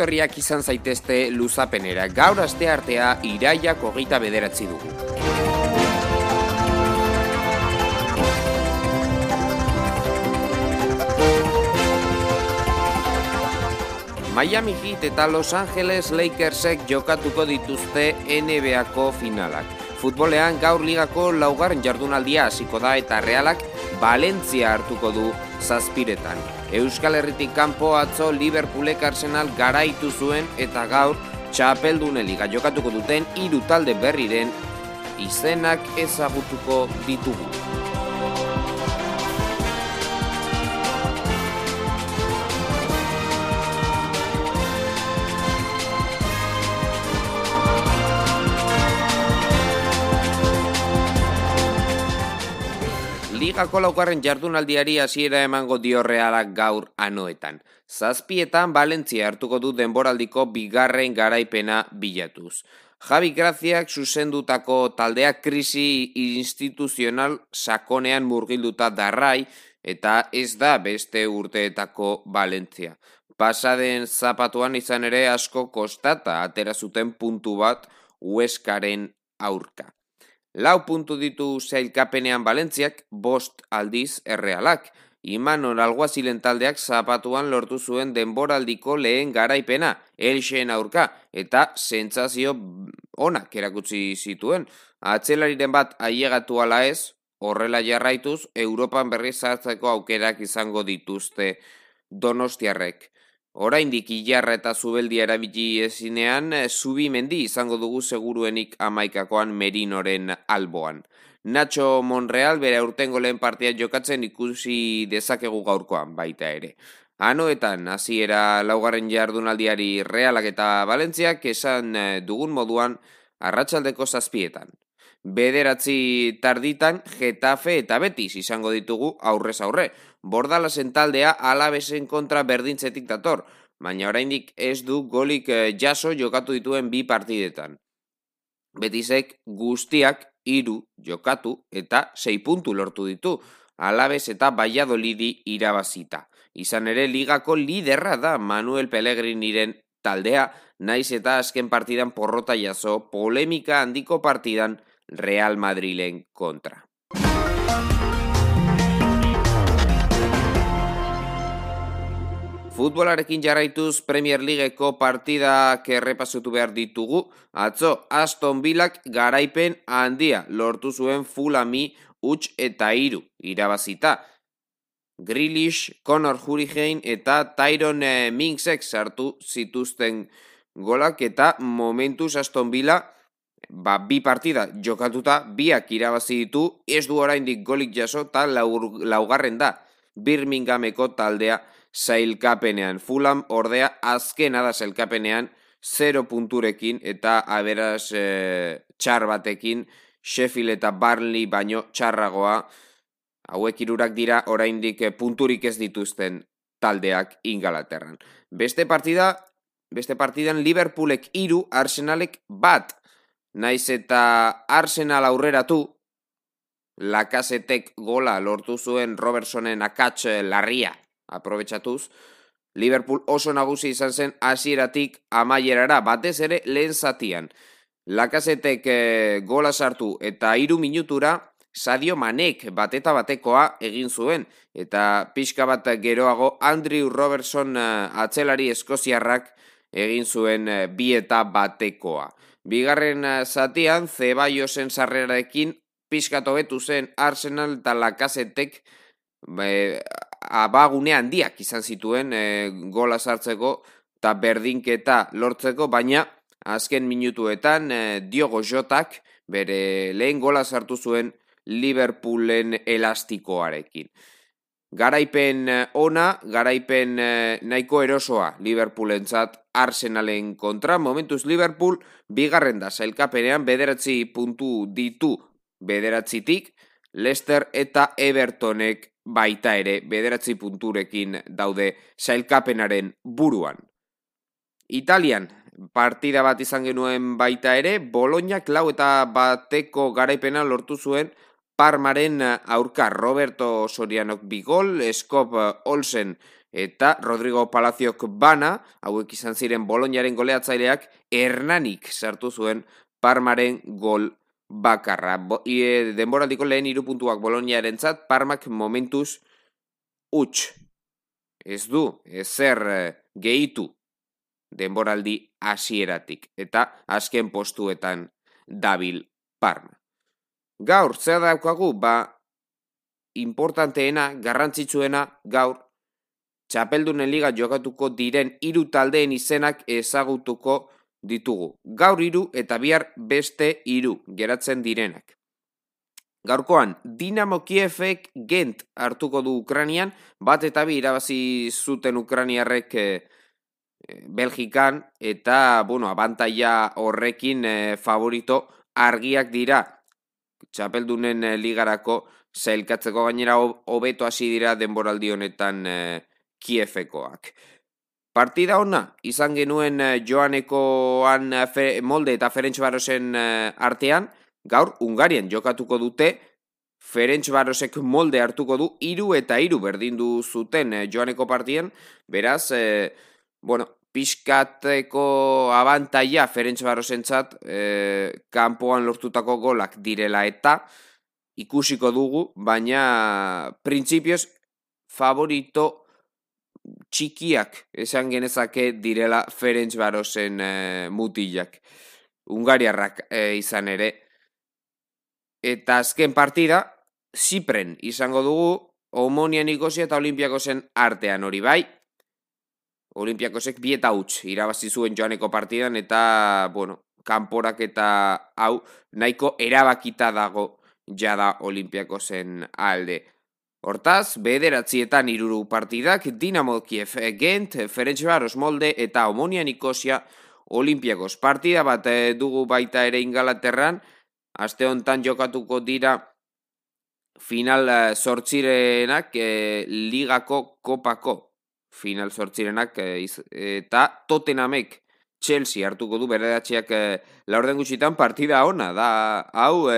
Ongietorriak izan zaitezte luzapenera, gaur aste artea iraiak hogeita bederatzi dugu. Miami Heat eta Los Angeles Lakersek jokatuko dituzte NBA-ko finalak. Futbolean gaur ligako laugarren jardunaldia hasiko da eta realak Valentzia hartuko du zazpiretan. Euskal Herritik kanpo atzo Liverpoolek Arsenal garaitu zuen eta gaur txapeldune liga jokatuko duten hiru talde berriren izenak ezagutuko ditugu. Ligako laukarren jardunaldiari hasiera emango dio realak gaur anoetan. Zazpietan Valentzia hartuko du denboraldiko bigarren garaipena bilatuz. Javi Graziak zuzendutako taldeak krisi instituzional sakonean murgilduta darrai eta ez da beste urteetako Valentzia. Pasaden zapatuan izan ere asko kostata atera zuten puntu bat Hueskaren aurka. Lau puntu ditu zailkapenean Balentziak, bost aldiz errealak. Imanol alguazilen taldeak zapatuan lortu zuen denboraldiko lehen garaipena, elxeen aurka, eta sentsazio onak erakutsi zituen. Atzelariren bat ailegatu ala ez, horrela jarraituz, Europan berriz hartzeko aukerak izango dituzte donostiarrek. Oraindik ilarra eta zubeldia erabili ezinean, zubi mendi izango dugu seguruenik amaikakoan merinoren alboan. Nacho Monreal bere urtengo lehen partia jokatzen ikusi dezakegu gaurkoan baita ere. Anoetan, hasiera laugarren jardunaldiari realak eta Valentziak esan eh, dugun moduan arratsaldeko zazpietan. Bederatzi tarditan, Getafe eta Betis izango ditugu aurrez aurre. Bordalasen taldea alabesen kontra berdintzetik dator, baina oraindik ez du golik eh, jaso jokatu dituen bi partidetan. Betisek guztiak hiru jokatu eta sei puntu lortu ditu, alabez eta baiadolidi irabazita. Izan ere ligako liderra da Manuel Pellegriniren taldea, naiz eta azken partidan porrota jaso polemika handiko partidan Real Madrilen kontra. Futbolarekin jarraituz Premier Leagueko partidak errepasutu behar ditugu. Atzo, Aston Villak garaipen handia lortu zuen Fulami huts eta hiru irabazita. Grealish, Conor Hurricane eta Tyron eh, Minksek sartu zituzten golak eta momentuz Aston Villa ba, bi partida jokatuta biak irabazi ditu ez du oraindik golik jaso eta laugarren da Birminghameko taldea zailkapenean. Fulam ordea azkena da zailkapenean 0 punturekin eta aberaz e, txar batekin Sheffield eta Barley baino txarragoa hauek irurak dira oraindik eh, punturik ez dituzten taldeak ingalaterran. Beste partida, beste partidan Liverpoolek iru, Arsenalek bat. Naiz eta Arsenal aurreratu, lakasetek gola lortu zuen Robertsonen akatz larria aprobetsatuz, Liverpool oso nagusi izan zen hasieratik amaierara batez ere lehen zatian. Lakasetek e, gola sartu eta hiru minutura Sadio Manek bateta batekoa egin zuen eta pixka bat geroago Andrew Robertson e, atzelari eskoziarrak egin zuen e, bi eta batekoa. Bigarren zatian Zebaiosen sarrerarekin pixkatu betu zen Arsenal eta Lakasetek abagune handiak izan zituen e, gola sartzeko eta berdinketa lortzeko, baina azken minutuetan e, Diogo Jotak bere lehen gola sartu zuen Liverpoolen elastikoarekin. Garaipen e, ona, garaipen e, nahiko erosoa Liverpoolentzat Arsenalen kontra. Momentuz Liverpool bigarren da zailkapenean bederatzi puntu ditu bederatzitik, Leicester eta Evertonek baita ere bederatzi punturekin daude sailkapenaren buruan. Italian, partida bat izan genuen baita ere, Bologna klau eta bateko garaipena lortu zuen Parmaren aurka Roberto Sorianok bigol, Skop Olsen eta Rodrigo Palaziok bana, hauek izan ziren Boloniaren goleatzaileak, Hernanik sartu zuen Parmaren gol bakarra. Bo, e, denboraldiko lehen irupuntuak Boloniaren zat, Parmak momentuz utx. Ez du, ezer gehitu denboraldi hasieratik eta azken postuetan dabil Parma. Gaur, zer daukagu, ba, importanteena, garrantzitsuena, gaur, txapeldunen liga jokatuko diren hiru taldeen izenak ezagutuko ditugu. Gaur hiru eta bihar beste hiru geratzen direnak. Gaurkoan, Dinamo Kiefek Gent hartuko du Ukranian, bat eta bi irabazi zuten Ukraniarrek e, Belgikan, eta, bueno, abantaia horrekin e, favorito argiak dira txapeldunen ligarako zailkatzeko gainera hobeto hasi dira denboraldi honetan e, Kiefekoak. Partida ona, izan genuen uh, joanekoan uh, molde eta Ferenc Barosen uh, artean, gaur Ungarian jokatuko dute, Ferenc Barosek molde hartuko du, iru eta iru berdindu zuten joaneko partien, beraz, uh, bueno, pixkateko abantaia Ferenc Barosen txat, uh, kanpoan lortutako golak direla eta, ikusiko dugu, baina printzipioz favorito txikiak esan genezake direla Ferenc Barosen e, mutilak. Ungariarrak e, izan ere. Eta azken partida, Zipren izango dugu, Omonia Nikosia eta Olimpiakosen artean hori bai. Olimpiakosek bieta huts irabazi zuen joaneko partidan eta, bueno, kanporak eta hau nahiko erabakita dago jada Olimpiakosen alde. Hortaz, bederatzietan iruru partidak Dinamo Kiev Gent, Ferencvaros Molde eta Omonia Nikosia Olimpiakos. Partida bat eh, dugu baita ere ingalaterran, aste hontan jokatuko dira final sortzirenak eh, eh, ligako kopako final sortzirenak eta Tottenhamek Chelsea hartuko du beredatxeak laurden gutxitan partida ona da hau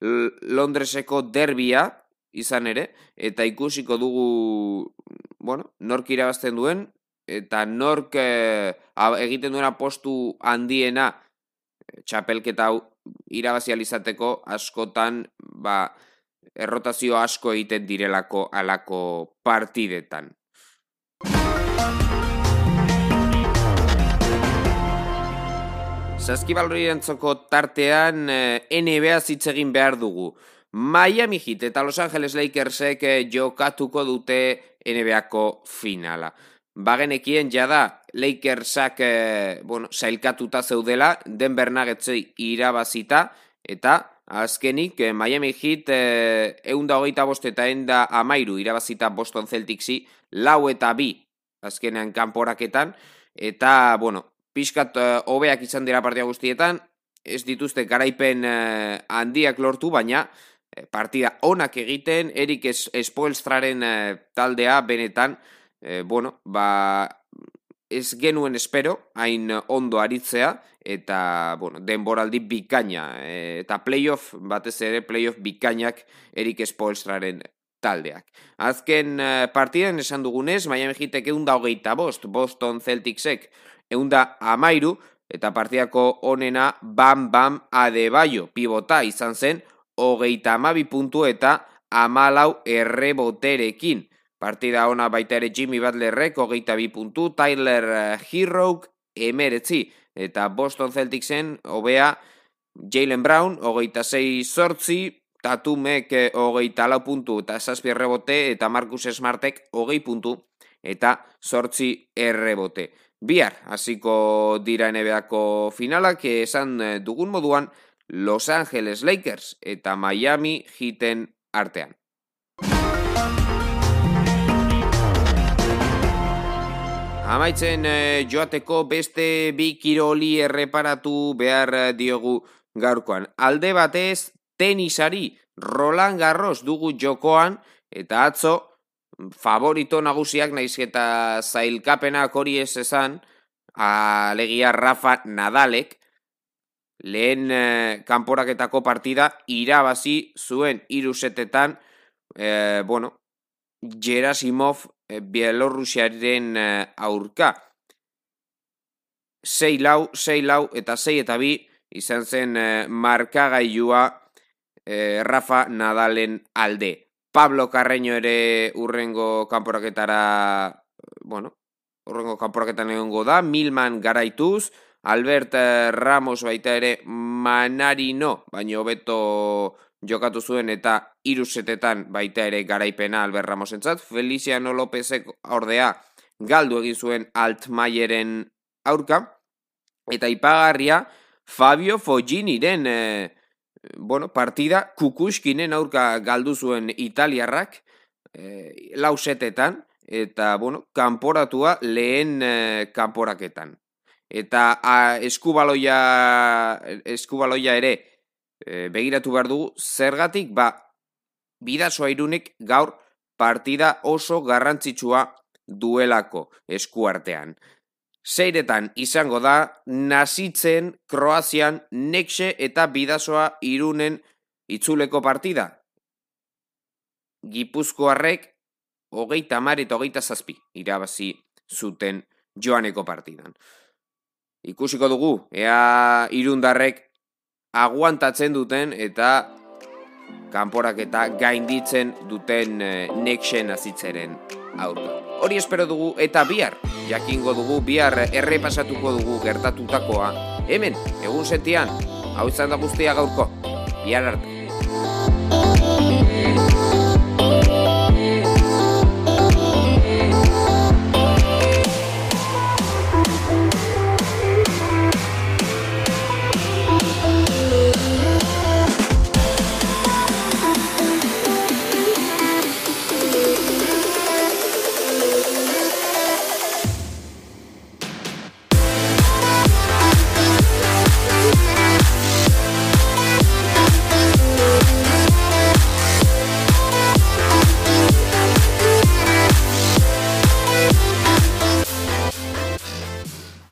Londreseko derbia izan ere, eta ikusiko dugu, bueno, nork irabazten duen, eta nork eh, egiten duena postu handiena eh, txapelketa irabazializateko askotan, ba, errotazio asko egiten direlako alako partidetan. Zaskibalorientzoko tartean eh, NBA zitzegin behar dugu. Miami Heat eta Los Angeles Lakersek eh, jokatuko dute NBAko finala. Bagenekien jada Lakersak eh, bueno, sailkatuta zeudela, Denver Nuggetsei irabazita, eta azkenik eh, Miami Heat eh, eunda hogeita bost eta enda amairu irabazita Boston Celticsi, lau eta bi azkenean kanporaketan, eta, bueno, pixkat hobeak izan dira partia guztietan, ez dituzte garaipen handiak lortu, baina Eh, partida onak egiten, erik espoelstraren eh, taldea benetan, e, bueno, ba, ez genuen espero, hain ondo aritzea, eta, bueno, denboraldi bikaina, eta playoff, batez ere playoff bikainak erik espoelstraren taldeak. Azken partidan esan dugunez, Miami Heatek eunda hogeita bost, Boston Celticsek eunda amairu, eta partidako onena bam bam adebaio pibota izan zen, hogeita amabi puntu eta amalau erreboterekin. Partida ona baita ere Jimmy Butlerrek hogeita bi puntu, Tyler eh, Herrouk emeretzi eta Boston Celticsen hobea Jalen Brown hogeita zei sortzi, Tatumek eh, hogeita lau puntu eta zazpi errebote eta Marcus Smartek hogei puntu eta sortzi errebote. Bihar, hasiko dira NBAko finalak, esan eh, dugun moduan, Los Angeles Lakers eta Miami Heaten artean. Amaitzen eh, joateko beste bi kiroli erreparatu behar diogu gaurkoan. Alde batez tenisari Roland Garros dugu jokoan eta atzo favorito nagusiak naiz eta zailkapenak hori ez esan alegia Rafa Nadalek lehen e, kanporaketako partida irabazi zuen irusetetan, e, bueno, Gerasimov Bielorrusiaren aurka. 6 lau, 6 lau eta 6 eta bi izan zen markagailua Rafa Nadalen alde. Pablo Carreño ere urrengo kanporaketara, bueno, urrengo kanporaketan egongo da, Milman garaituz, Albert eh, Ramos baita ere Manarino, baina hobeto jokatu zuen eta irusetetan baita ere garaipena Albert Ramosentzat. Feliciano Lopezek ordea galdu egin zuen Altmaieren aurka. Eta ipagarria Fabio Fogginiren eh, bueno, partida kukuskinen aurka galdu zuen italiarrak e, lausetetan, eta, bueno, kanporatua lehen e, kanporaketan. Eta a, eskubaloia, eskubaloia ere e, begiratu behar dugu, zergatik, ba, bidazoa irunik gaur partida oso garrantzitsua duelako eskuartean. Zeiretan izango da, nazitzen Kroazian nekse eta bidazoa irunen itzuleko partida. Gipuzkoarrek hogeita mar eta hogeita zazpi irabazi zuten joaneko partidan. Ikusiko dugu, ea irundarrek aguantatzen duten eta kanporak eta gainditzen duten eh, neksen azitzeren aurka. Hori espero dugu eta bihar, jakingo dugu, bihar errepasatuko dugu gertatutakoa. Hemen, egun sentian, hau izan da guztia gaurko, bihar arte.